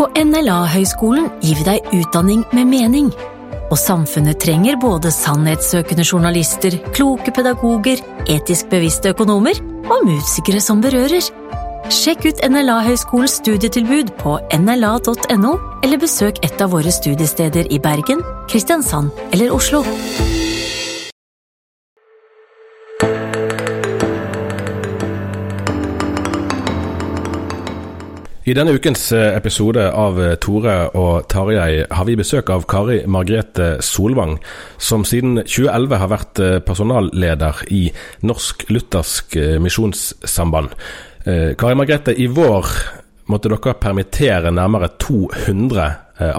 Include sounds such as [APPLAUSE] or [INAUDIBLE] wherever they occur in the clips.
På NLA-høgskolen gir vi deg utdanning med mening. Og samfunnet trenger både sannhetssøkende journalister, kloke pedagoger, etisk bevisste økonomer og musikere som berører. Sjekk ut NLA-høgskolens studietilbud på nla.no, eller besøk et av våre studiesteder i Bergen, Kristiansand eller Oslo. I denne ukens eh, episode av eh, Tore og Tarjei har vi besøk av Kari Margrethe Solvang, som siden 2011 har vært eh, personalleder i Norsk Luthersk Misjonssamband. Kari Margrethe, i vår måtte dere permittere nærmere 200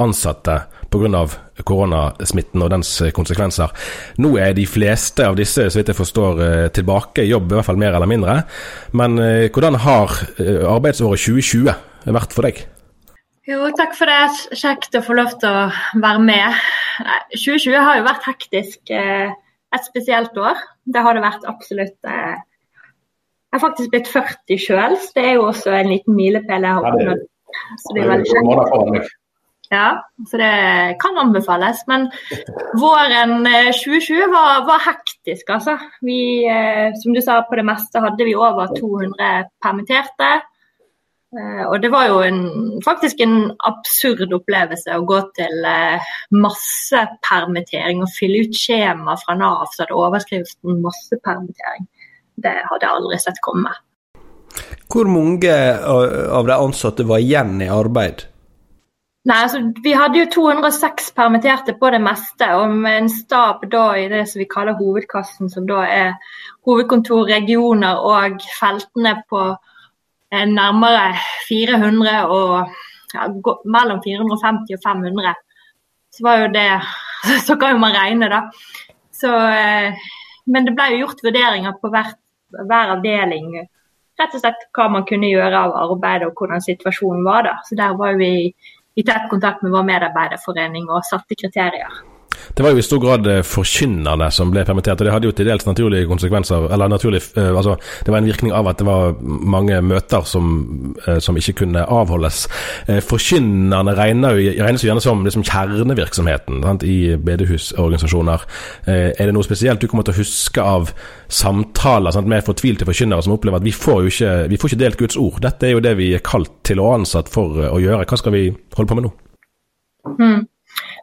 ansatte pga. koronasmitten og dens konsekvenser. Nå er de fleste av disse så vidt jeg forstår, tilbake i jobb, i hvert fall mer eller mindre. Men hvordan har arbeidsåret 2020 vært for deg? Jo, takk for det. Kjekt å få lov til å være med. 2020 har jo vært hektisk. Et spesielt år. Det har det vært absolutt. Jeg har faktisk blitt 40 sjøl, så det er jo også en liten milepæl jeg har oppnådd. Så det er veldig kjekt. Ja, så det kan anbefales. Men våren 2020 var, var hektisk, altså. Vi, som du sa, på det meste hadde vi over 200 permitterte. Eh, og det var jo en, faktisk en absurd opplevelse å gå til eh, massepermittering og fylle ut skjema fra Nav så hadde overskriften 'massepermittering'. Det hadde jeg aldri sett komme. Hvor mange av de ansatte var igjen i arbeid? Nei, altså, Vi hadde jo 206 permitterte på det meste, og med en stab da i det som vi kaller hovedkassen, som da er hovedkontor, regioner og feltene på Eh, nærmere 400 og ja, mellom 450 og 500. Så var jo det [LAUGHS] Så kan jo man regne, da. Så, eh, men det ble jo gjort vurderinger på hvert, hver avdeling. Rett og slett hva man kunne gjøre av arbeidet og hvordan situasjonen var. da. Så der var vi i tett kontakt med vår medarbeiderforening og satte kriterier. Det var jo i stor grad eh, forkynnerne som ble permittert, og det hadde jo til dels naturlige konsekvenser. Eller naturlig, uh, altså, det var en virkning av at det var mange møter som, uh, som ikke kunne avholdes. Forkynnerne regnes jo gjerne som liksom, kjernevirksomheten sant, i bedehusorganisasjoner. er det noe spesielt du kommer til å huske av samtaler sant, med fortvilte forkynnere som opplever at vi får jo ikke, vi får ikke delt Guds ord? Dette er jo det vi er kalt til og ansatt for å gjøre. Hva skal vi holde på med nå? Mm.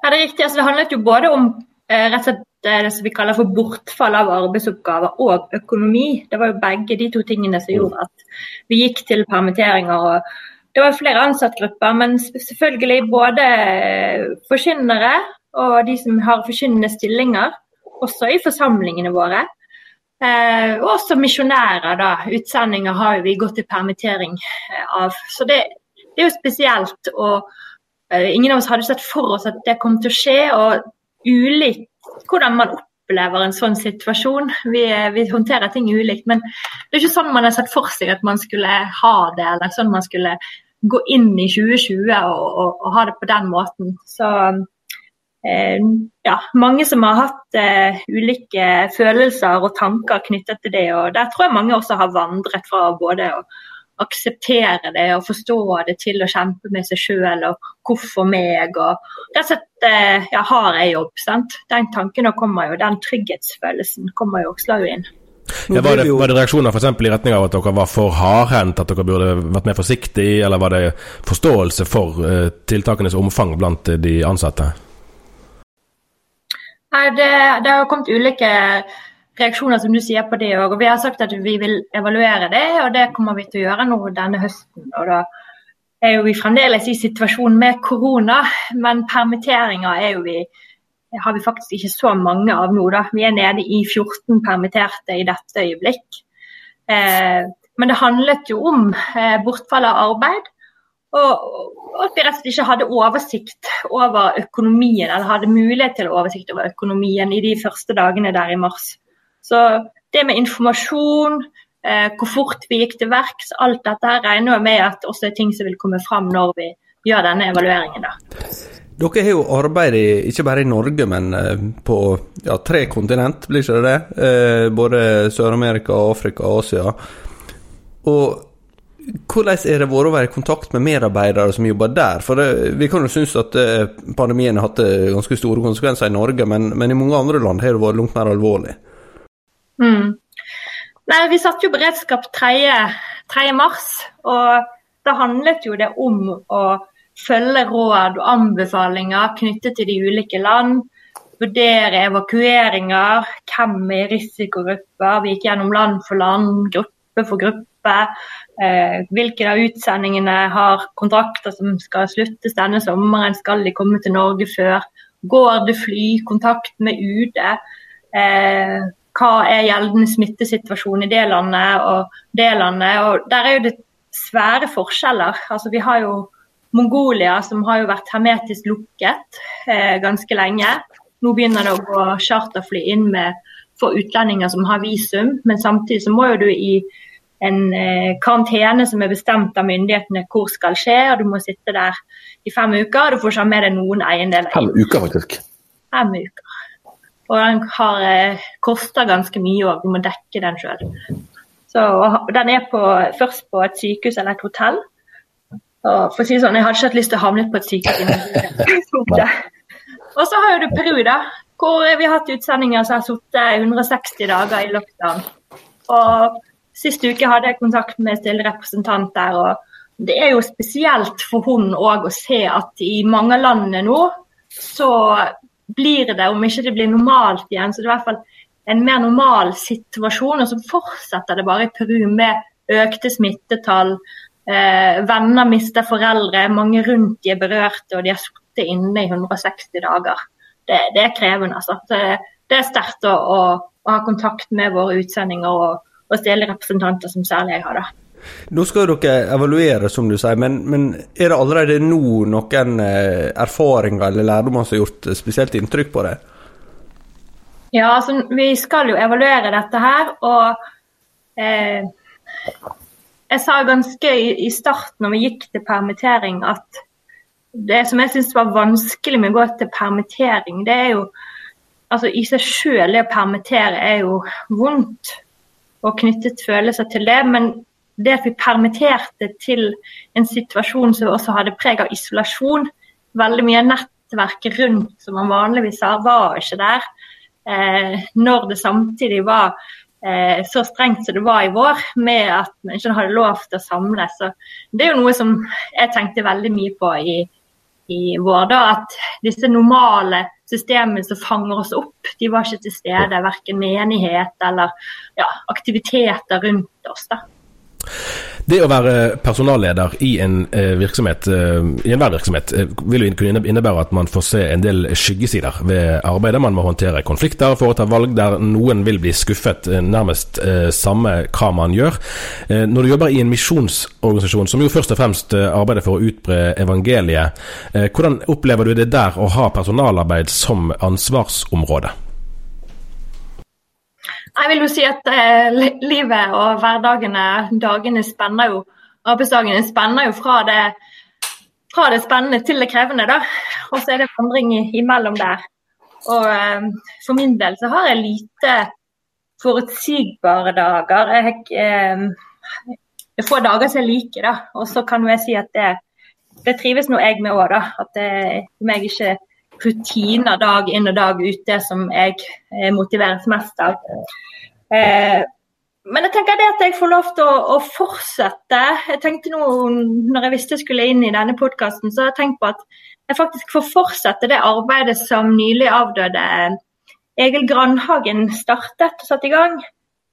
Ja, Det er riktig. Altså, det handlet jo både om eh, rett og slett eh, det som vi kaller for bortfall av arbeidsoppgaver og økonomi. Det var jo begge de to tingene som gjorde at vi gikk til permitteringer. og Det var flere ansattgrupper, men selvfølgelig både forkynnere og de som har forkynnende stillinger, også i forsamlingene våre. Eh, og også misjonærer. da, Utsendinger har vi gått i permittering eh, av. Så det, det er jo spesielt. Eh, ingen av oss hadde sett for oss at det kom til å skje. og ulikt hvordan man opplever en sånn situasjon. Vi, vi, håndterer ting ulikt. Men det er ikke sånn man har sett for seg at man skulle ha det, eller sånn man skulle gå inn i 2020 og, og, og ha det på den måten. Så eh, ja, mange som har hatt eh, ulike følelser og tanker knyttet til det. og Der tror jeg mange også har vandret fra både å akseptere det og forstå det til å kjempe med seg sjøl og hvorfor meg. og Rett og slett eh, ja, har jeg jobb. sant? Den tanken kommer jo, den trygghetsfølelsen kommer jo, slår jo inn. Ja, var, det, var, det, reaksjoner for i retning av at dere var for hardhendt, at dere burde vært mer forsiktige, eller var det forståelse for uh, tiltakenes omfang blant de ansatte? Nei, det, det har kommet ulike reaksjoner som du sier på det òg. Vi har sagt at vi vil evaluere det, og det kommer vi til å gjøre nå denne høsten. og da er jo vi fremdeles i situasjonen med korona, men permitteringer er jo vi, har vi faktisk ikke så mange av nå. da. Vi er nede i 14 permitterte i dette øyeblikk. Eh, men det handlet jo om eh, bortfall av arbeid. Og at vi rett og slett ikke hadde oversikt over økonomien, eller hadde mulighet til oversikt over økonomien i de første dagene der i mars. Så det med informasjon, eh, hvor fort vi gikk til verks, alt dette regner jeg med at også er ting som vil komme fram når vi gjør denne evalueringen. da. Dere har jo arbeidet ikke bare i Norge, men eh, på ja, tre kontinent, blir ikke det det? Eh, både Sør-Amerika, Afrika og Asia. Og hvordan er det vært å være i kontakt med medarbeidere som jobber der? For det, Vi kan jo synes at eh, pandemien har hatt ganske store konsekvenser i Norge, men, men i mange andre land har det vært langt mer alvorlig. Mm. Nei, Vi satte jo beredskap 3. 3. mars, og da handlet jo det om å følge råd og anbefalinger knyttet til de ulike land. Vurdere evakueringer, hvem er risikogrupper. Vi gikk gjennom land for land, gruppe for gruppe. Eh, hvilke av utsendingene har kontrakter som skal sluttes denne sommeren? Skal de komme til Norge før? Går det fly? Kontakt med UD? Eh, hva er gjeldende smittesituasjon i det landet og det landet. Og der er jo det svære forskjeller. Altså, vi har jo Mongolia som har jo vært hermetisk lukket eh, ganske lenge. Nå begynner det å gå charterfly inn med, for utlendinger som har visum, men samtidig så må jo du i en eh, karantene som er bestemt av myndighetene hvor skal skje, og du må sitte der i fem uker. og Du får ikke ha med deg noen eiendeler. Fem uker, faktisk? Fem uker. Og den har, eh, koster ganske mye òg, du må dekke den sjøl. Den er på, først på et sykehus eller et hotell. Og for å si sånn, Jeg hadde ikke hatt lyst til å havne på et sykehus. [LAUGHS] og så har du Peru, da, hvor vi har hatt utsendinger som har sittet 160 dager i lockdown. Og Sist uke hadde jeg kontakt med stille representant der. og Det er jo spesielt for hun òg å se at i mange av landene nå så blir det, om ikke det blir normalt igjen, så det er i hvert fall en mer normal situasjon. Og så fortsetter det bare i Peru med økte smittetall. Eh, venner mister foreldre, mange rundt de er berørte, og de har sittet inne i 160 dager. Det, det er krevende, altså. Det, det er sterkt å, å, å, ha kontakt med våre utsendinger og, og stille representanter, som særlig jeg har. da. Nå skal dere evaluere, som du sier, men, men er det allerede nå noen eh, erfaringer eller lærdommer som har gjort spesielt inntrykk på deg? Ja, altså, vi skal jo evaluere dette her. Og eh, jeg sa ganske i, i starten når vi gikk til permittering at det som jeg syns var vanskelig med å gå til permittering, det er jo altså I seg selv det å permittere er jo vondt og knyttet følelser til det. Men det at vi permitterte til en situasjon som også hadde preg av isolasjon. Veldig mye av nettverket rundt som man vanligvis har, var ikke der. Eh, når det samtidig var eh, så strengt som det var i vår, med at man ikke hadde lov til å samles. Så det er jo noe som jeg tenkte veldig mye på i, i vår. da, At disse normale systemene som fanger oss opp, de var ikke til stede. Verken menighet eller ja, aktiviteter rundt oss. da. Det å være personalleder i en eh, virksomhet, eh, i enhver virksomhet, eh, vil jo kunne innebære at man får se en del skyggesider ved arbeidet. Man må håndtere konflikter, foreta valg der noen vil bli skuffet, nærmest samme hva man gjør. Når du jobber i en misjonsorganisasjon som jo først og fremst arbeider for å utbre evangeliet, hvordan opplever du det der å ha personalarbeid som ansvarsområde? Jeg vil jo si at eh, livet og hverdagene, dagene spenner jo Arbeidsdagene spenner jo fra det, fra det spennende til det krevende, da. Og så er det vandring imellom der. Og eh, for min del så har jeg lite forutsigbare dager. Jeg, eh, det er få dager som jeg liker, da. Og så kan jeg si at det, det trives nå jeg med òg, da. At det om jeg ikke rutiner dag inn og dag ut det som jeg eh, motiveres mest av. Eh, men jeg tenker det at jeg får lov til å, å, fortsette. Jeg tenkte nå, når jeg visste jeg skulle inn i denne podkasten, så har jeg tenkt på at jeg faktisk får fortsette det arbeidet som nylig avdøde Egil Grandhagen startet og satte i gang.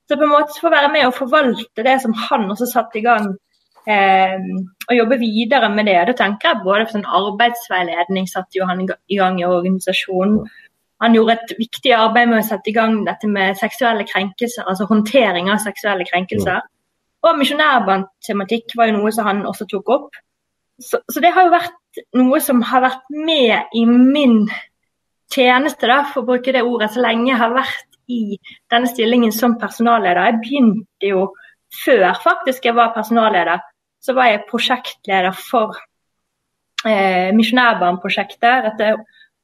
Så på en måte få være med og forvalte det som han også satte i gang eh, og jobbe videre med det. Da tenker jeg både for sånn arbeidsveiledning satte jo han i gang i organisasjonen. Han gjorde et viktig arbeid med å sette i gang dette med seksuelle krenkelser, altså håndtering av seksuelle krenkelser. Og misjonærbandtematikk var jo noe som han også tok opp. Så, så, det har jo vært noe som har vært med i min tjeneste, da, for å bruke det ordet, så lenge jeg har vært i denne stillingen som personalleder. Jeg begynte jo før faktisk jeg var personalleder så var jeg prosjektleder for eh, Misjonærbarnprosjektet. Dette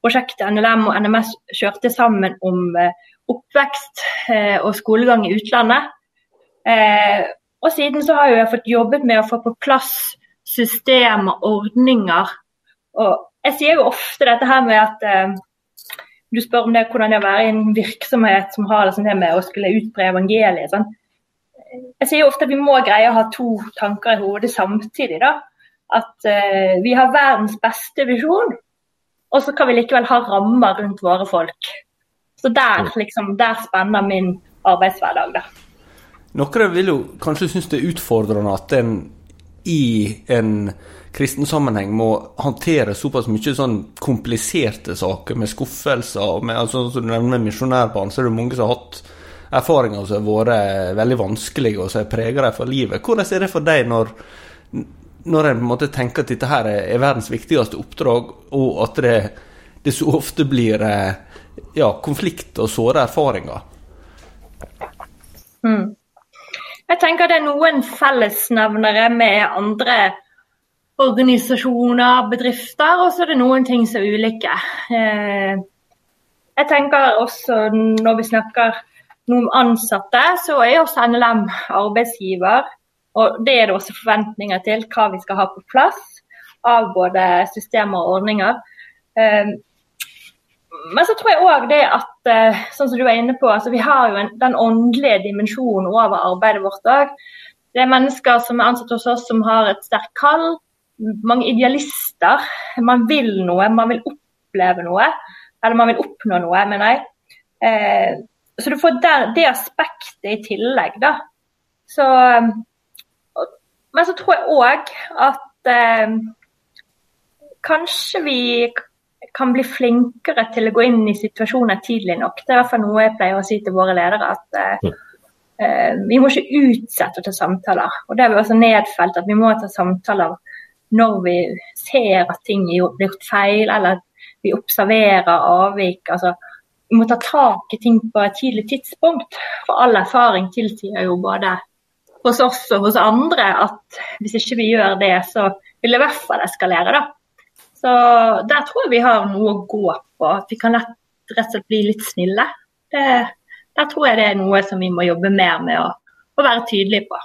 prosjektet NLM og NMS kjørte sammen om eh, oppvekst eh, og skolegang i utlandet. Eh, og siden så har jeg fått jobbet med å få på plass systemer, ordninger. Og jeg sier jo ofte dette her med at eh, du spør om det, hvordan det er å være i en virksomhet som har liksom det med å skulle utbre evangeliet. Sånn jeg sier jo ofte at vi må greie å ha to tanker i hodet samtidig. da. At uh, vi har verdens beste visjon, og så kan vi likevel ha rammer rundt våre folk. Så der, liksom, der spenner min arbeidshverdag, da. Noen vil jo kanskje synes det er utfordrende at en i en kristen sammenheng må håndtere såpass mye sånn kompliserte saker med skuffelser. og med, altså, Som du nevner misjonærbarn, så er det mange som har hatt erfaringer som har vært veldig vanskelige, og som har preget dem for livet. Hvordan er det for deg når, når en på en måte tenker at dette her er verdens viktigste oppdrag, og at det, det så ofte blir eh, ja, konflikt og såre erfaringer? Mm. Jeg tenker det er noen fellesnevnere med andre organisasjoner, bedrifter, og så er det noen ting som er ulike. Eh, jeg tenker også når vi snakker noen ansatte, så er også NLM arbeidsgiver. Og det er det også forventninger til hva vi skal ha på plass av både systemer og ordninger. Ehm, men så tror jeg òg det at eh, sånn som du er inne på, altså vi har jo en, den åndelige dimensjonen over arbeidet vårt òg. Det er mennesker som er ansatt hos oss som har et sterkt kall. Mange idealister. Man vil noe, man vil oppleve noe. Eller man vil oppnå noe, mener jeg. Så du får der, det aspektet i tillegg, da. Så, men så tror jeg òg at eh, kanskje vi kan bli flinkere til å gå inn i situasjoner tidlig nok. Det er i hvert fall noe jeg pleier å si til våre ledere. at eh, Vi må ikke utsette å ta samtaler. og Det har vi også nedfelt at vi må ta samtaler når vi ser at ting er gjort feil, eller at vi observerer avvik. altså vi må ta tak i ting på et tidlig tidspunkt. For all erfaring tilsier jo både hos oss og hos andre at hvis ikke vi gjør det, så vil det i hvert fall eskalere. da. Så der tror jeg vi har noe å gå på. At vi kan rett og slett bli litt snille. Det, der tror jeg det er noe som vi må jobbe mer med å, å være tydelige på.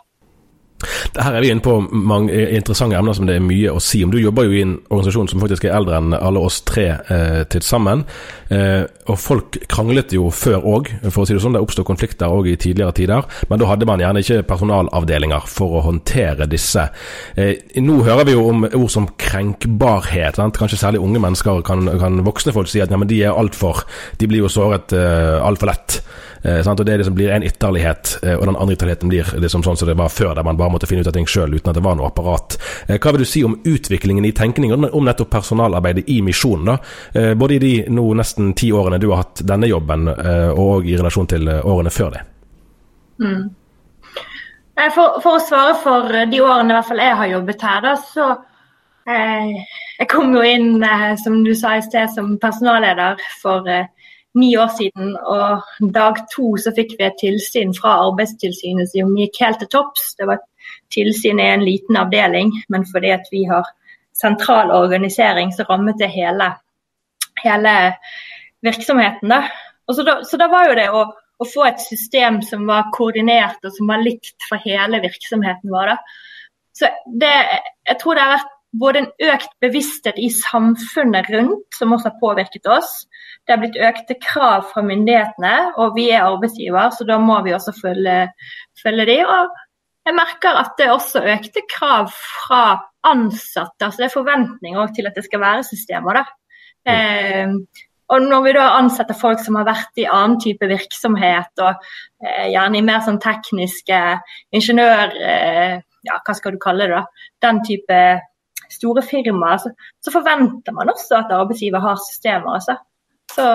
Her er vi inne på mange interessante emner som det er mye å si om. Du jobber jo i en organisasjon som faktisk er eldre enn alle oss tre eh, til sammen. Eh, og folk kranglet jo før òg, for å si det sånn. Det oppstod konflikter òg i tidligere tider. Men da hadde man gjerne ikke personalavdelinger for å håndtere disse. Eh, nå hører vi jo om ord som krenkbarhet. Sant? Kanskje særlig unge mennesker kan, kan voksne folk si at ja, de er altfor De blir jo såret eh, altfor lett. Eh, og Det liksom blir en ytterlighet, eh, og den andre ytterligheten blir liksom sånn som det var før, der man bare måtte finne ut av ting sjøl uten at det var noe apparat. Eh, hva vil du si om utviklingen i tenkningen om nettopp personalarbeidet i misjonen? da? Eh, både i de nå nesten ti årene du har hatt denne jobben, eh, og i relasjon til eh, årene før det? Mm. For, for, å svare for de årene i hvert fall jeg har jobbet her, da, så Jeg kom jo inn, som du sa i sted, som personalleder for ni år siden. Og dag to så fikk vi et tilsyn fra Arbeidstilsynet som gikk helt til topps. Det var tilsyn i en liten avdeling, men fordi at vi har sentral organisering, så rammet det hele, hele virksomheten. Da. Så, da, så da var jo det å, å, få et system som var koordinert og som var likt for hele virksomheten vår. Så det, jeg tror det har vært både en økt bevissthet i samfunnet rundt, som også har påvirket oss. Det har blitt økte krav fra myndighetene, og vi er arbeidsgiver, så da må vi også følge, følge de. Og jeg merker at det er også økte krav fra ansatte. altså Det er forventninger til at det skal være systemer. Eh, og når vi da ansetter folk som har vært i annen type virksomhet, og eh, gjerne i mer sånn tekniske ingeniør... Eh, ja, hva skal du kalle det, da, den type store firmaer, så, så forventer man også at arbeidsgiver har systemer. Altså. Så,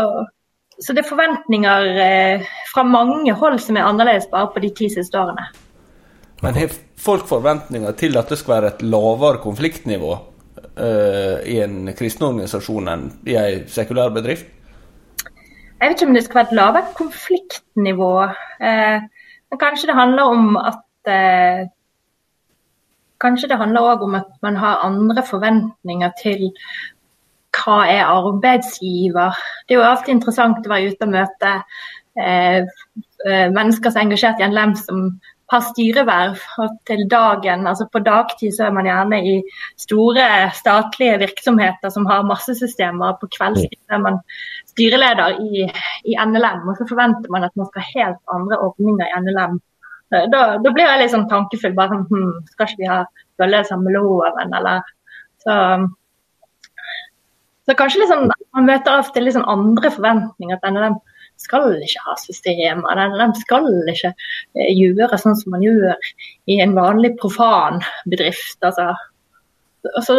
så, det er forventninger eh, fra mange hold som er annerledes bare på de ti siste årene. Men har folk forventninger til at det skal være et lavere konfliktnivå eh, i en kristen organisasjon enn i en sekulær bedrift? Jeg vet ikke om det skal være et lavere konfliktnivå. Eh, men kanskje det handler om at eh, Kanskje det handler òg om at man har andre forventninger til hva er arbeidsgiver. Det er jo alltid interessant å være ute og møte eh, eh mennesker som er engasjert i en lem som har styreverv. Og til dagen, altså på dagtid så er man gjerne i store statlige virksomheter som har massesystemer. På kveldstid er man styreleder i, i NLM, og så forventer man at man skal ha helt andre ordninger i NLM da, da, blir jeg litt sånn tankefull. bare sånn, hm, Skal ikke vi ha følge samme loven, eller så, så kanskje liksom, Man møter av og til liksom andre forventninger. at denne, de skal ikke ha systemer. De skal ikke eh, gjøre sånn som man gjør i en vanlig profan bedrift. altså. Så,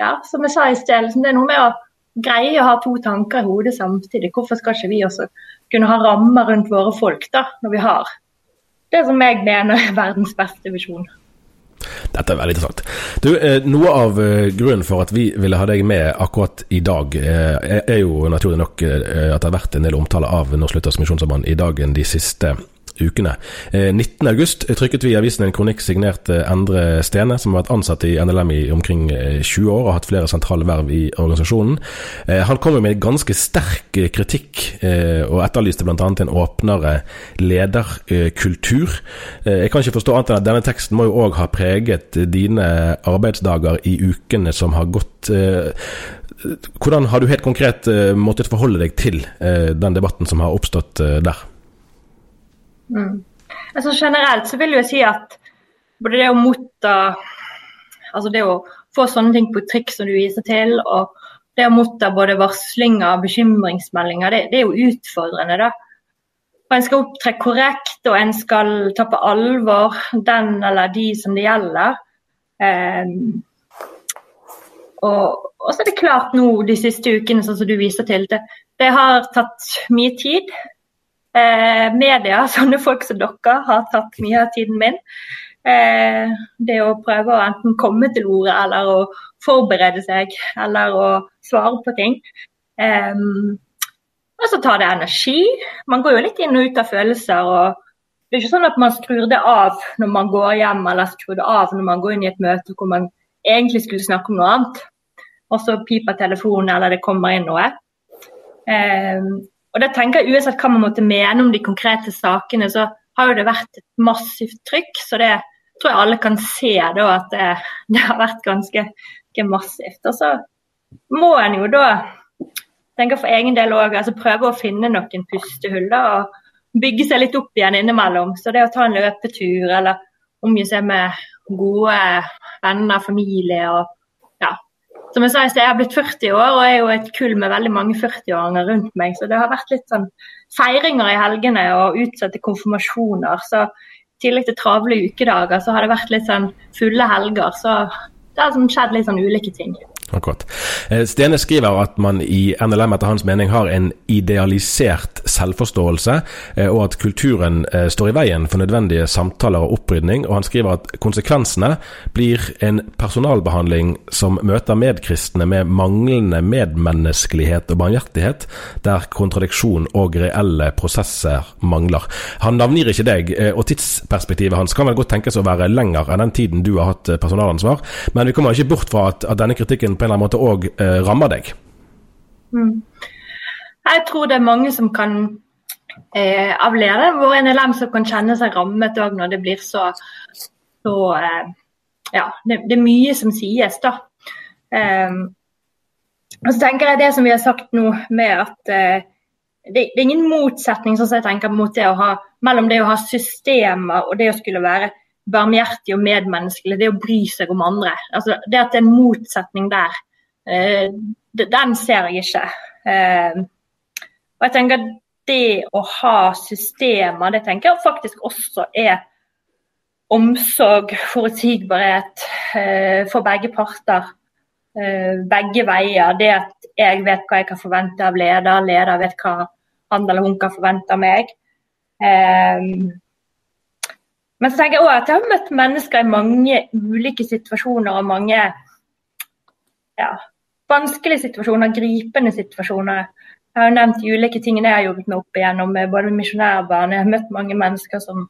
ja, som jeg sa i sted, liksom, det er noe med å greie å ha to tanker i hodet samtidig. Hvorfor skal ikke vi også kunne ha rammer rundt våre folk da, når vi har det som jeg mener er verdens beste visjon. Dette er veldig interessant. Du, eh, Noe av eh, grunnen for at vi ville ha deg med akkurat i dag, eh, er jo naturlig nok at det har vært en del omtale av Norsk Luthersk Misjonsforbund i dagen de siste ukene. 19.8 eh, trykket vi i avisen en kronikk signert eh, Endre Stene, som har vært ansatt i NLM i omkring 20 eh, år og hatt flere sentrale verv i organisasjonen. Han kommer med ganske sterk kritikk og etterlyste bl.a. en åpnere lederkultur. Jeg kan ikke forstå annet enn at denne teksten må jo òg ha preget dine arbeidsdager i ukene som har gått. Hvordan har du helt konkret måttet forholde deg til den debatten som har oppstått der? Mm. Altså Generelt så vil jeg si at både det å motta Altså det å få sånne ting på trikk som du viser til, og det å motta både varslinger og bekymringsmeldinger, det, det, er jo utfordrende. da. Og En skal opptre korrekt, og en skal ta på alvor den eller de som det gjelder. Um, og, og, så er det klart nå de siste ukene, sånn som du viser til, det, det har tatt mye tid. Eh, media, [LAUGHS] sånne folk som dere, har tatt mye av tiden min. Eh, det å prøve å enten komme til ordet eller å forberede seg eller å svare på ting. Eh, og så tar det energi. Man går jo litt inn og ut av følelser. og Det er ikke sånn at man skrur det av når man går hjem eller skrur det av når man går inn i et møte hvor man egentlig skulle snakke om noe annet. Og så piper telefonen eller det kommer inn noe. Eh, og da tenker jeg Uansett hva man måtte mene om de konkrete sakene, så har jo det vært et massivt trykk. Så det tror jeg alle kan se da, at det, [LAUGHS] det har vært ganske, ganske, massivt. Og så må en jo da tenke for egen del òg altså prøve å finne noen pustehull. da, og Bygge seg litt opp igjen innimellom. Så det å ta en løpetur eller omgi seg med gode venner, familie og som jeg sa jeg har blitt 40 år og er jo et kull med veldig mange 40-åringer rundt meg. Så det har vært litt sånn feiringer i helgene og utsatte konfirmasjoner. Så i tillegg til travle ukedager, så har det vært litt sånn fulle helger. Så det har sånn skjedd litt sånn ulike ting. Akkurat. Eh, Stene skriver at man i NLM etter hans mening har en idealisert selvforståelse, eh, og at kulturen eh, står i veien for nødvendige samtaler og opprydning. Og han skriver at konsekvensene blir en personalbehandling som møter medkristne med manglende medmenneskelighet og barmhjertighet, der kontradiksjon og reelle prosesser mangler. Han navngir ikke deg, og tidsperspektivet hans kan vel godt tenkes å være lenger enn den tiden du har hatt personalansvar, men vi kommer ikke bort fra at, at denne kritikken på en eller annen måte òg eh, rammer deg? Mm. Jeg tror det er mange som kan eh, av ledere hvor NLM som kan kjenne seg rammet òg når det blir så, så eh, Ja, det, det, er mye som sies, da. Um, og så tenker jeg det som vi har sagt nå med at eh, det, det, er ingen motsetning sånn jeg tenker mot det å ha, mellom det å ha systemer og det å skulle være barmhjertig og medmenneskelig, det å bry seg om andre. Altså, det at det er en motsetning der, eh, den ser jeg ikke. Eh, og jeg tenker det å ha systemer, det tenker jeg faktisk også er omsorg, forutsigbarhet eh, for begge parter. Eh, begge veier. Det at jeg vet hva jeg kan forvente av leder, leder vet hva han eller hun kan forvente av meg. Eh, men så tenker jeg også at jeg har møtt mennesker i mange ulike situasjoner og mange ja, vanskelige situasjoner, gripende situasjoner. Jeg har jo nevnt de ulike tingene jeg har jobbet med opp igjennom, både misjonærbarn. Jeg har møtt mange mennesker som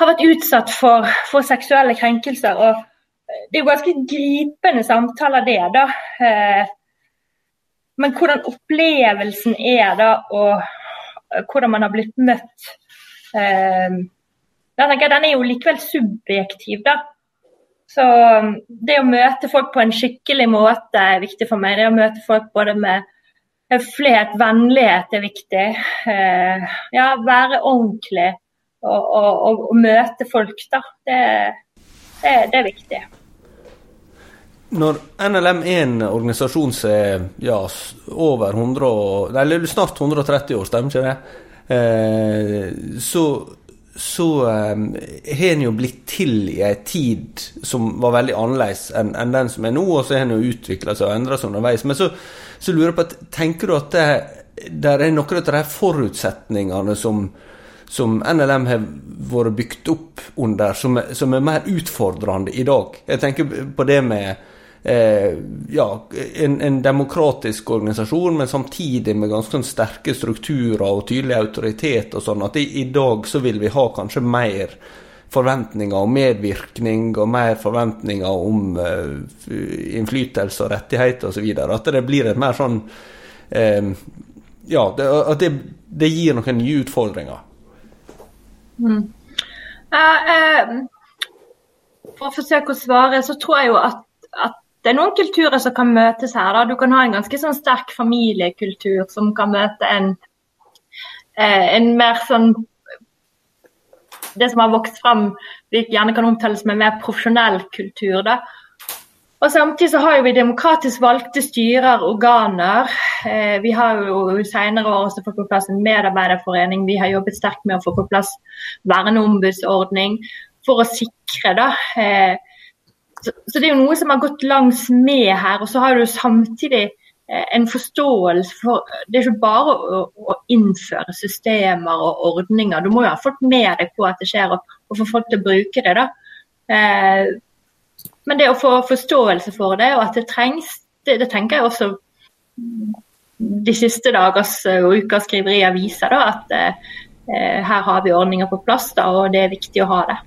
har vært utsatt for, for seksuelle krenkelser. og Det er jo ganske gripende samtaler, det. da. Eh, men hvordan opplevelsen er da, og hvordan man har blitt møtt eh, da tenker jeg Den er jo likevel subjektiv, da. Så um, det å møte folk på en skikkelig måte er viktig for meg. Det å møte folk både med høflighet, vennlighet er viktig. Eh, ja, være ordentlig og, og, og, og møte folk, da. Det, det, det, er viktig. Når NLM er en organisasjon som er ja, over 100, eller snart 130 år, stemmer ikke det? Eh, så så um, har en jo blitt til i ei tid som var veldig annerledes enn en den som er nå, og så har en jo utvikla seg og endra seg underveis. Men så, så, lurer jeg på tenker du at det, der er noen av de forutsetningene som, som NLM har vært bygd opp under, som som er mer utfordrende i dag? Jeg tenker på det med eh, ja, en, en, demokratisk organisasjon, men samtidig med ganske sånn sterke strukturer og tydelig autoritet og sånn, at i, i dag så vil vi ha kanskje mer forventninger om medvirkning og mer forventninger om eh, innflytelse og rettigheter osv. At det blir et mer sånn eh, Ja, det, at det, det, gir noen nye utfordringer. Mm. Uh, for å forsøke å svare, så tror jeg jo at, at det er noen kulturer som kan møtes her. Da. Du kan ha en ganske sånn sterk familiekultur som kan møte en, eh, en mer sånn Det som har vokst fram, gjerne kan omtales med mer profesjonell kultur. da. Og Samtidig så har vi demokratisk valgte styrer, organer. Eh, vi har jo senere år også fått på plass en medarbeiderforening. Vi har jobbet sterkt med å få på plass verneombudsordning for å sikre da, eh, så, så, det er jo noe som har gått langs med her. Og så har du samtidig eh, en forståelse for Det er ikke bare å, å, innføre systemer og ordninger. Du må jo ha fått med deg på at det skjer, og, og få folk til å bruke det. da. Eh, men det å få forståelse for det, og at det trengs, det, det tenker jeg også de siste dagers og ukas skriverier viser. da, At eh, her har vi ordninger på plass, da, og det er viktig å ha det.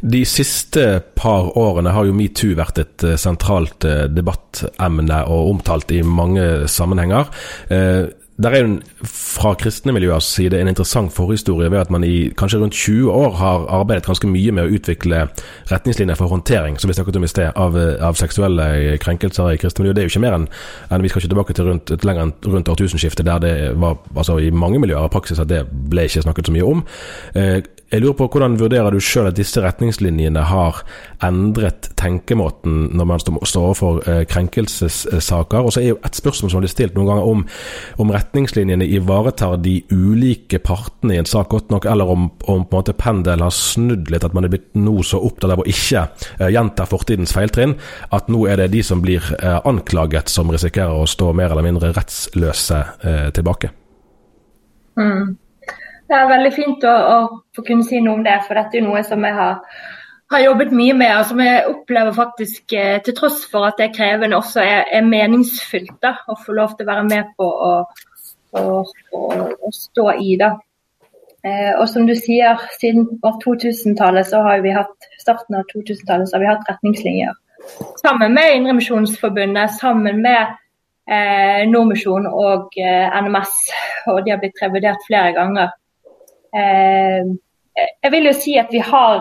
De siste par årene har jo metoo vært et eh, sentralt eh, debattemne og omtalt i mange sammenhenger. Der er jo fra kristne miljøers side en interessant forhistorie ved at man i kanskje rundt 20 år har arbeidet ganske mye med å utvikle retningslinjer for håndtering, som vi snakket om i sted, av, av seksuelle krenkelser i kristne miljø. Det er jo ikke mer enn, enn vi skal ikke tilbake til rundt, lenger enn rundt årtusenskiftet, der det var altså i mange miljøer av praksis at det ble ikke snakket så mye om. Eh, jeg lurer på Hvordan vurderer du sjøl at disse retningslinjene har endret tenkemåten når man står overfor eh, krenkelsessaker? Og så er jo et spørsmål som har blitt stilt noen ganger om, om retningslinjene ivaretar de ulike partene i en sak godt nok, eller om, om på en måte pendelen har snudd litt, at man er blitt nå så opptatt av å ikke uh, gjenta fortidens feiltrinn, at nå er det de som blir uh, anklaget som risikerer å stå mer eller mindre rettsløse uh, tilbake. Mm. Det er veldig fint å, å, kunne si noe om det, for dette er noe som jeg har, har jobbet mye med, og som jeg opplever faktisk, eh, til tross for at det er krevende, også er, er meningsfylt da, å få lov til å være med på å, å, å stå i. da. Eh, og som du sier, siden 2000-tallet så har vi hatt starten av 2000-tallet så har vi hatt retningslinjer. Sammen med Indremisjonsforbundet, sammen med eh, Nordmisjon og eh, NMS. Og de har blitt revurdert flere ganger. Eh, jeg vil jo si at vi har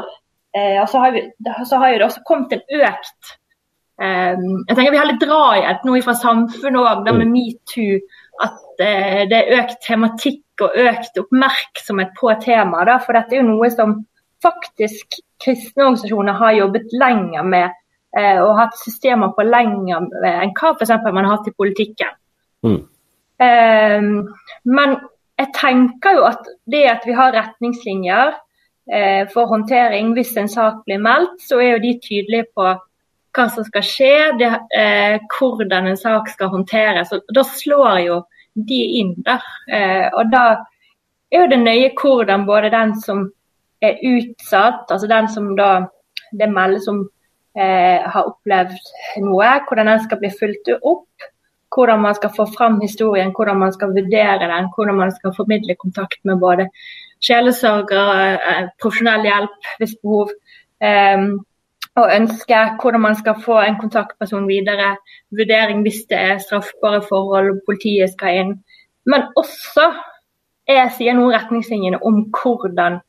eh, og så har, vi, så har det også kommet en økt eh, Jeg tenker Vi har litt drahjelp nå fra samfunnet òg, med mm. metoo. At det er økt tematikk og økt oppmerksomhet på temaet. For dette er jo noe som faktisk kristne organisasjoner har jobbet lenger med og hatt systemer på lenger enn hva f.eks. man har hatt i politikken. Mm. men jeg tenker jo at det at vi har retningslinjer eh, for håndtering hvis en sak blir meldt, så er jo de tydelige på hva som skal skje, det, eh, hvordan en sak skal håndteres. Og da slår jo de inn der. Eh, og da er jo det nøye hvordan både den som er utsatt, altså den som da det meldes om eh, har opplevd noe, hvordan den skal bli fulgt opp hvordan man skal få fram historien, hvordan man skal vurdere den, hvordan man skal formidle kontakt med både sjelesørgere, eh, profesjonell hjelp hvis behov, um, og ønske hvordan man skal få en kontaktperson videre, vurdering hvis det er straffbare forhold, og politiet skal inn. Men også jeg sier noen retningslinjene om hvordan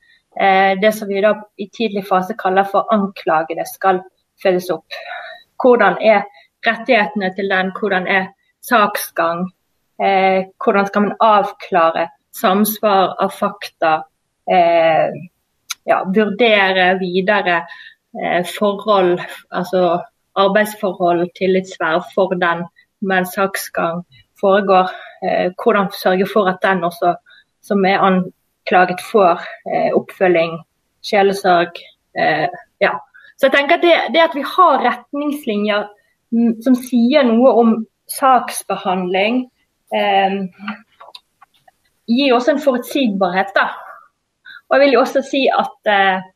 eh, det som vi da i tidlig fase kaller for anklagede, skal følges opp. Hvordan er rettighetene til den, hvordan er saksgang. Eh, hvordan skal man avklare samsvar av fakta? Eh, ja, vurdere videre forhold, altså arbeidsforhold, tillitsverv for den mens saksgang foregår. Eh, hvordan sørge for at den også som er anklaget, får eh, oppfølging, sjelesorg. Eh, ja. Så jeg tenker at det, det at vi har retningslinjer mm, som sier noe om saksbehandling eh, gir også en forutsigbarhet. da. Og jeg vil jo også si at eh,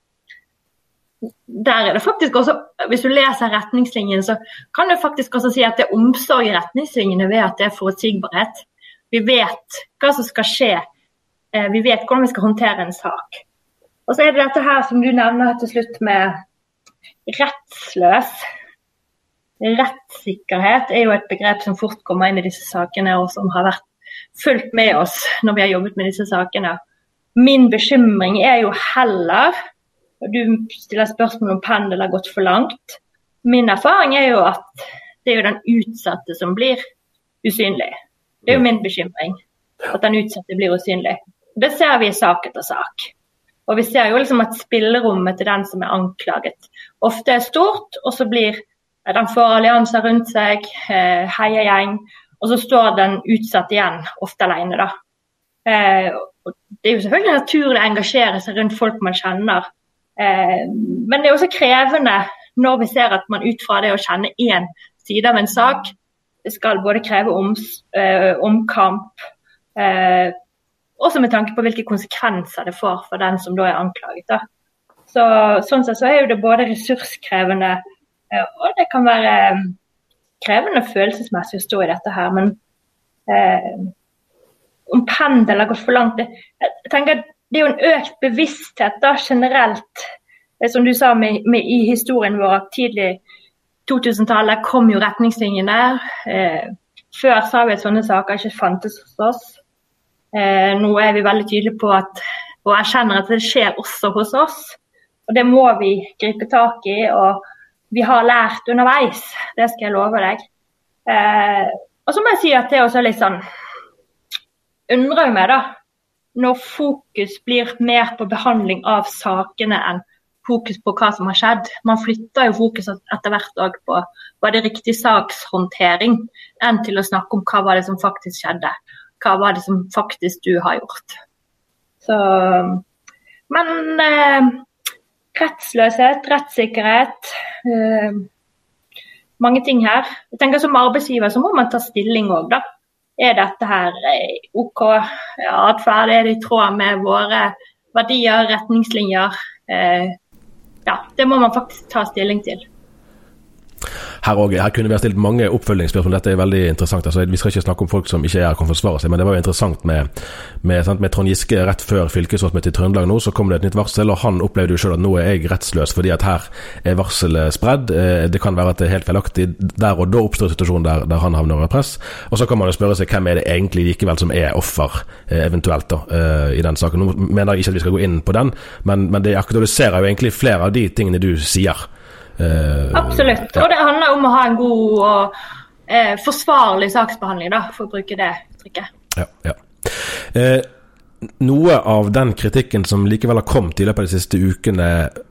der er det faktisk også, Hvis du leser retningslinjene, så kan du faktisk også si at det er omsorg i retningslinjene ved at det er forutsigbarhet. Vi vet hva som skal skje. Eh, vi vet hvordan vi skal håndtere en sak. Og så er det dette her som du nevner til slutt med rettsløs. Rettssikkerhet er jo et begrep som fort kommer inn i disse sakene, og som har vært fulgt med oss når vi har jobbet med disse sakene. Min bekymring er jo heller Du stiller spørsmål om pendel har gått for langt. Min erfaring er jo at det er jo den utsatte som blir usynlig. Det er jo min bekymring. At den utsatte blir usynlig. Det ser vi i sak etter sak. Og vi ser jo liksom at spillerommet til den som er anklaget, ofte er stort, og så blir den får allianser rundt seg, eh, heiagjeng. Og så står den utsatt igjen, ofte alene. Da. Eh, det er jo selvfølgelig naturlig å engasjere seg rundt folk man kjenner. Eh, men det er også krevende når vi ser at man ut fra det å kjenne én side av en sak, skal både kreve oms, omkamp, også med tanke på hvilke konsekvenser det får for den som da er anklaget. Da. Så, sånn sett så er det både ressurskrevende Eh, og det kan være eh, krevende følelsesmessig å stå i dette her, men eh, om pendelen har gått for langt jeg tenker det er jo en økt bevissthet da, generelt. Som du sa med, med, i historien vår, at tidlig 2000-tallet kom jo retningslinjene. Eh, før sa vi at sånne saker ikke fantes hos oss. Eh, nå er vi veldig tydelige på at, og erkjenner at det skjer også hos oss. Og Det må vi gripe tak i. og vi har lært underveis. Det skal jeg love deg. Eh, og så må jeg si at det er også litt sånn Undrer meg, da. Når fokus blir mer på behandling av sakene enn fokus på hva som har skjedd. Man flytter jo fokus etter hvert òg på var det riktig sakshåndtering, enn til å snakke om hva var det som faktisk skjedde. hva var det som faktisk du har gjort. Så, men eh, rettsløshet, rettssikkerhet eh, Mange ting her. Jeg tenker Som arbeidsgiver så må man ta stilling òg, da. Er dette her eh, OK atferd? Er det i tråd med våre verdier, retningslinjer? Eh, ja, det må man faktisk ta stilling til her, også, her kunne vi ha stilt mange oppfølgingsspørsmål. Dette er veldig interessant. Altså, vi skal ikke snakke om folk som ikke er her kan forsvare seg, men det var jo interessant med, med, sant, med Trond Giske rett før fylkesrådsmøtet i Trøndelag nå. Så kom det et nytt varsel, og han opplevde jo sjøl at nå er jeg rettsløs fordi at her er varselet spredd. Eh, det kan være at det er helt feilaktig der og da oppstår situasjonen der, der han havner under press. Og så kan man jo spørre seg hvem er det egentlig likevel som er offer, eh, eventuelt, da, eh, i den saken. Nå mener jeg ikke at vi skal gå inn på den, men, men det aktualiserer jo egentlig flere av de tingene du sier. Uh, Absolutt. Ja. Og det handler om å ha en god og eh, forsvarlig saksbehandling, da, for å bruke det uttrykket. Ja, ja. Eh, noe av den kritikken som likevel har kommet i løpet av de siste ukene,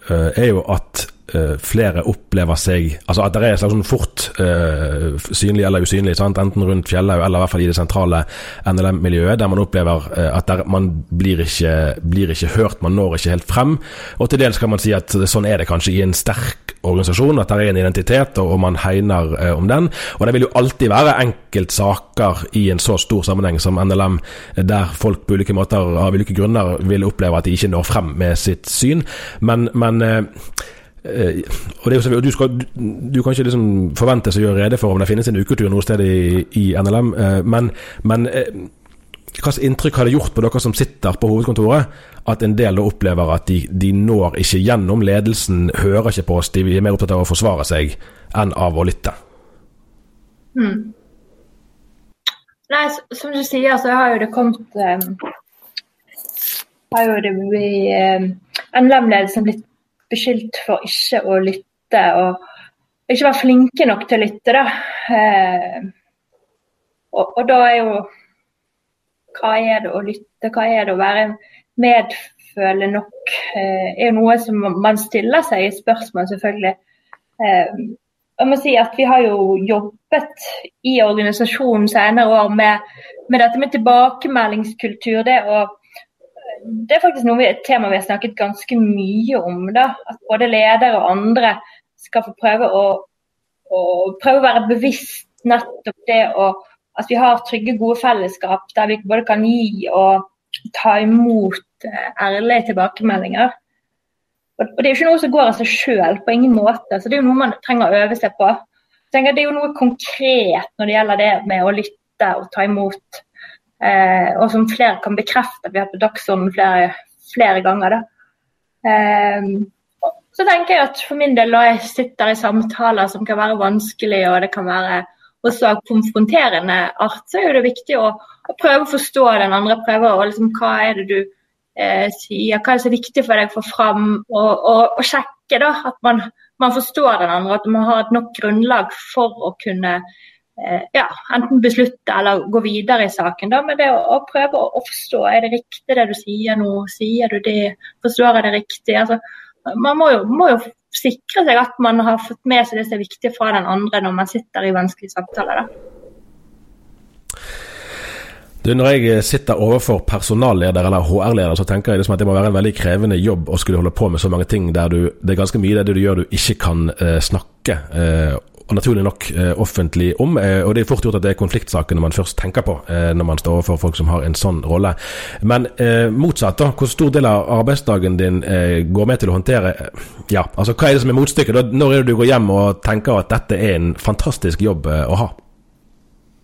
uh, er jo at uh, flere opplever seg Altså at det er et slags sånn fort uh, synlig eller usynlig, sant? enten rundt Fjellhaug eller i hvert fall i det sentrale NLM-miljøet, der man opplever uh, at der, man blir ikke, blir ikke, hørt, man når ikke helt frem. Og til dels kan man si at sånn er det kanskje i en sterk organisasjon, at det er en identitet, og, man hegner om den. Og det vil jo alltid være enkeltsaker i en så stor sammenheng som NLM, der folk på ulike måter av ulike grunner vil oppleve at de ikke når frem med sitt syn. Men, men Eh, og det er jo, du, skal, du, kan ikke liksom forventes å gjøre rede for om det finnes en uketur noe sted i, i NLM, eh, men, men eh, slags inntrykk har det gjort på dere som sitter på hovedkontoret, at en del opplever at de, de når ikke gjennom, ledelsen hører ikke på oss, de er mer opptatt av å forsvare seg enn av å lytte? Hmm. Nei, som du sier, så har jo det kommet um, har jo det um, NLM-ledelsen blitt beskyldt for ikke å lytte og ikke være flinke nok til å lytte. Da. Uh, og, og, da er jo Hva er det å lytte? Hva er det å være medfølende nok? Eh, er noe som man stiller seg i spørsmål, selvfølgelig. Eh, jeg må si at Vi har jo jobbet i organisasjonen senere år med, med dette med tilbakemeldingskultur. det å det er faktisk noe, et tema vi har snakket ganske mye om. da, At både ledere og andre skal få prøve å, å, prøve å være bevisst nettopp det å, at vi har trygge, gode fellesskap der vi både kan gi og ta imot eh, ærlige tilbakemeldinger. Og, Det er jo ikke noe som går av seg sjøl, på ingen måte. så Det er jo noe man trenger å øve seg på. Jeg tenker Det er jo noe konkret når det gjelder det med å lytte og ta imot Eh, og som flere kan bekrefte vi har hatt på dagsordenen flere, flere ganger. Eh, så tenker jeg at for min del, når jeg sitter i samtaler som kan være vanskelig, og det kan være også så konfronterende art, så er det viktig å, å, prøve å forstå den andre. prøve å liksom, Hva er det du eh, sier, hva er det som viktig for deg å få fram? Og, og, og sjekke da, at man, man, forstår den andre, at man har et nok grunnlag for å kunne Eh, ja, enten beslutte eller gå videre i saken. Da, men det å, å prøve å, å, forstå, er det riktig det du sier nå, sier du det, forstår jeg det riktig? Altså, man må jo, må jo, sikre seg at man har fått med seg det som er viktig fra den andre når man sitter i vanskelige samtaler. Du, når jeg sitter overfor personalleder eller HR-leder, så tenker jeg liksom at det må være en veldig krevende jobb å skulle holde på med så mange ting der du, det er ganske mye det du gjør du ikke kan eh, snakke eh, naturlig nok eh, offentlig om. Eh, og det er fort gjort at det er konfliktsakene man først tenker på eh, når man står overfor folk som har en sånn rolle. Men eh, motsatt, da. Hvor stor del av arbeidsdagen din eh, går med til å håndtere Ja, altså hva er det som er motstykket? Når er det du går hjem og tenker at dette er en fantastisk jobb eh, å ha?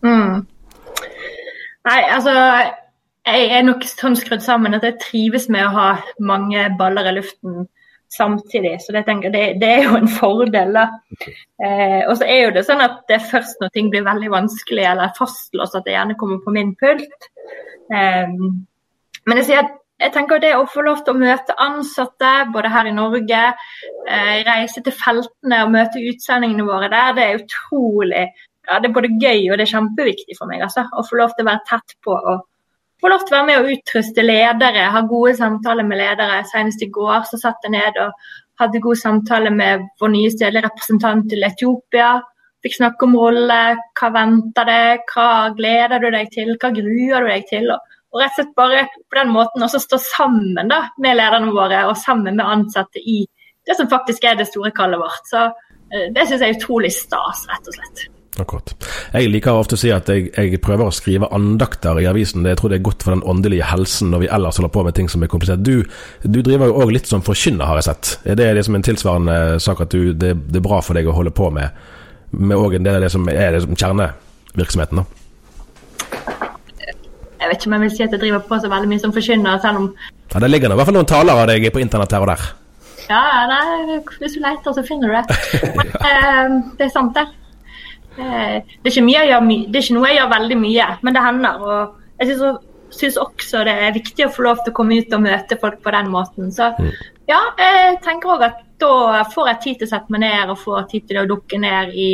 Mm. Nei, altså jeg er nok sånn skrudd sammen at jeg trives med å ha mange baller i luften samtidig. Så det, tenker, det, det er jo en fordel. da. Eh, og så er jo det sånn at det er først når ting blir veldig vanskelig eller fastlåst at det gjerne kommer på min pult. Eh, men jeg, sier, jeg tenker det å få lov til å møte ansatte både her i Norge, eh, reise til feltene og møte utsendingene våre der, det er utrolig ja, det er både gøy og det er kjempeviktig for meg. altså, Å få lov til å være tett på og få lov til å være med og utruste ledere, ha gode samtaler med ledere. Senest i går så satt jeg ned og hadde god samtale med vår nye stedlige representant til Etiopia. fikk snakke om rolle, hva venter det, hva gleder du deg til, hva gruer du deg til. Og, og rett og slett bare på den måten også stå sammen da, med lederne våre og sammen med ansatte i det som faktisk er det store kallet vårt. Så eh, det syns jeg er utrolig stas, rett og slett. Akkurat. Jeg liker ofte å si at jeg, jeg, prøver å skrive andakter i avisen. Det, jeg tror det er godt for den åndelige helsen når vi ellers holder på med ting som er komplisert. Du, du driver jo òg litt som forkynner, har jeg sett. Er det liksom en tilsvarende sak at du, det, det, er bra for deg å holde på med, med en del av det som er det som kjernevirksomheten? da? Jeg vet ikke om jeg vil si at jeg driver på så veldig mye som forkynner, selv om Ja, Det ligger i hvert fall noen taler av deg på internett her og der. Ja, nei, hvis du leter, så finner du det. [LAUGHS] Men, eh, det er sant, det. Eh, det er, gjør, det er ikke noe jeg gjør veldig mye, men det hender. Og jeg syns også det er viktig å få lov til å komme ut og møte folk på den måten. Så mm. ja, jeg tenker òg at da får jeg tid til å sette meg ned og får tid til å dukke ned i,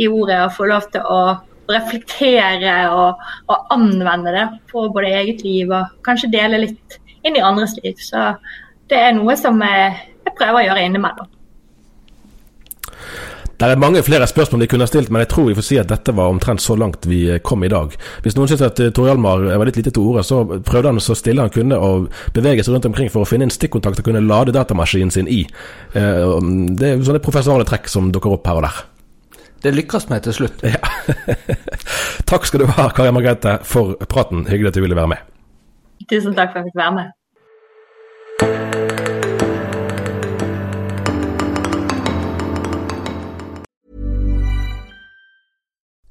i ordet og få lov til å reflektere og, og, anvende det på både eget liv og kanskje dele litt inn i andres liv. Så det er noe som jeg, jeg prøver å gjøre innimellom. Det er mange flere spørsmål de kunne ha stilt, men jeg tror vi får si at dette var omtrent så langt vi kom i dag. Hvis noen syns at uh, Tor Hjalmar var litt lite til orde, så prøvde han så stille han kunne å bevege seg rundt omkring for å finne en stikkontakt og kunne lade datamaskinen sin i. Uh, det er sånne profesjonelle trekk som dukker opp her og der. Det lykkes meg til slutt. Ja. [LAUGHS] takk skal du ha, Kari Margrethe, for praten. Hyggelig at du ville være med. Tusen takk for at jeg fikk være med.